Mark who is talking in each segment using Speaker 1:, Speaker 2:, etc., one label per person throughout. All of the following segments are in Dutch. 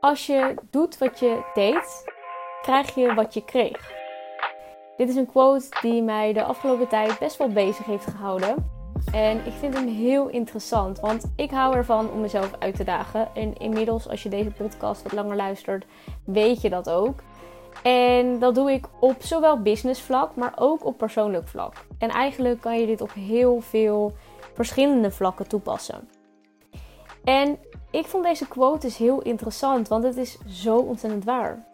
Speaker 1: Als je doet wat je deed, krijg je wat je kreeg. Dit is een quote die mij de afgelopen tijd best wel bezig heeft gehouden. En ik vind hem heel interessant, want ik hou ervan om mezelf uit te dagen. En inmiddels, als je deze podcast wat langer luistert, weet je dat ook. En dat doe ik op zowel business vlak, maar ook op persoonlijk vlak. En eigenlijk kan je dit op heel veel verschillende vlakken toepassen. En ik vond deze quote dus heel interessant, want het is zo ontzettend waar.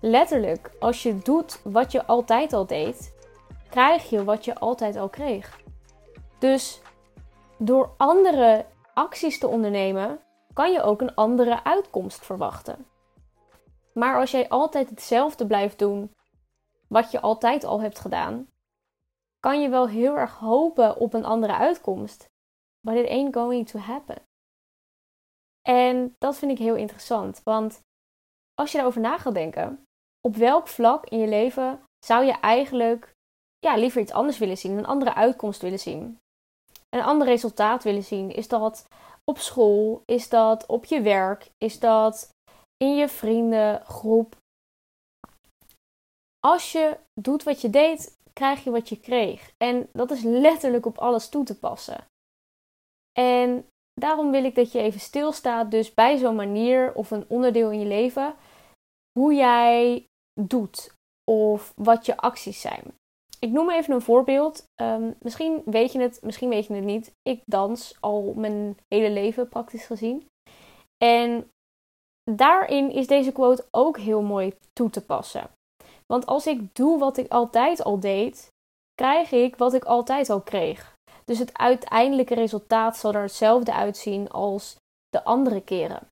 Speaker 1: Letterlijk, als je doet wat je altijd al deed, krijg je wat je altijd al kreeg. Dus door andere acties te ondernemen, kan je ook een andere uitkomst verwachten. Maar als jij altijd hetzelfde blijft doen, wat je altijd al hebt gedaan, kan je wel heel erg hopen op een andere uitkomst. But it ain't going to happen. En dat vind ik heel interessant, want als je daarover na gaat denken, op welk vlak in je leven zou je eigenlijk ja, liever iets anders willen zien, een andere uitkomst willen zien? Een ander resultaat willen zien? Is dat op school? Is dat op je werk? Is dat in je vriendengroep? Als je doet wat je deed, krijg je wat je kreeg. En dat is letterlijk op alles toe te passen. En daarom wil ik dat je even stilstaat, dus bij zo'n manier of een onderdeel in je leven, hoe jij doet of wat je acties zijn. Ik noem even een voorbeeld. Um, misschien weet je het, misschien weet je het niet. Ik dans al mijn hele leven praktisch gezien. En daarin is deze quote ook heel mooi toe te passen. Want als ik doe wat ik altijd al deed, krijg ik wat ik altijd al kreeg. Dus het uiteindelijke resultaat zal er hetzelfde uitzien als de andere keren.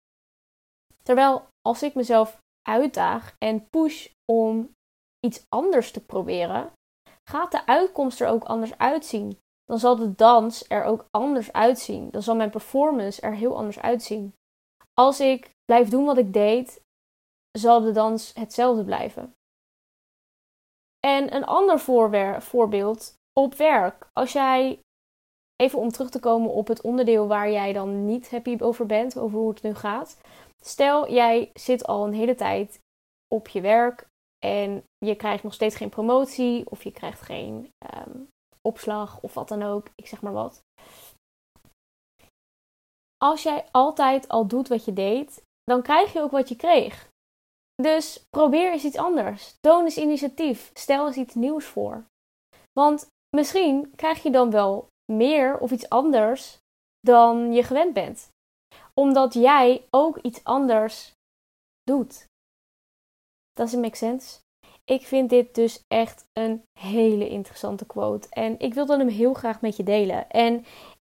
Speaker 1: Terwijl als ik mezelf uitdaag en push om iets anders te proberen, gaat de uitkomst er ook anders uitzien. Dan zal de dans er ook anders uitzien. Dan zal mijn performance er heel anders uitzien. Als ik blijf doen wat ik deed, zal de dans hetzelfde blijven. En een ander voorbeeld op werk. Als jij, even om terug te komen op het onderdeel waar jij dan niet happy over bent, over hoe het nu gaat. Stel, jij zit al een hele tijd op je werk en je krijgt nog steeds geen promotie of je krijgt geen ehm, opslag of wat dan ook, ik zeg maar wat. Als jij altijd al doet wat je deed, dan krijg je ook wat je kreeg. Dus probeer eens iets anders. Toon eens initiatief. Stel eens iets nieuws voor. Want misschien krijg je dan wel meer of iets anders dan je gewend bent. Omdat jij ook iets anders doet. Does it make sense? Ik vind dit dus echt een hele interessante quote. En ik wilde hem heel graag met je delen. En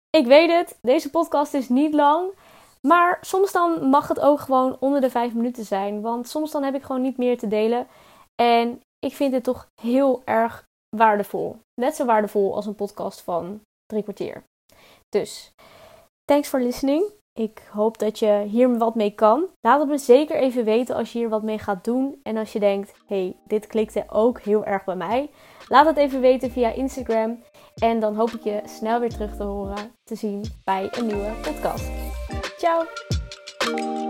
Speaker 1: ik weet het, deze podcast is niet lang. Maar soms dan mag het ook gewoon onder de vijf minuten zijn. Want soms dan heb ik gewoon niet meer te delen. En ik vind dit toch heel erg waardevol. Net zo waardevol als een podcast van drie kwartier. Dus, thanks for listening. Ik hoop dat je hier wat mee kan. Laat het me zeker even weten als je hier wat mee gaat doen. En als je denkt, hey, dit klikte ook heel erg bij mij. Laat het even weten via Instagram. En dan hoop ik je snel weer terug te horen, te zien bij een nieuwe podcast. Ciao!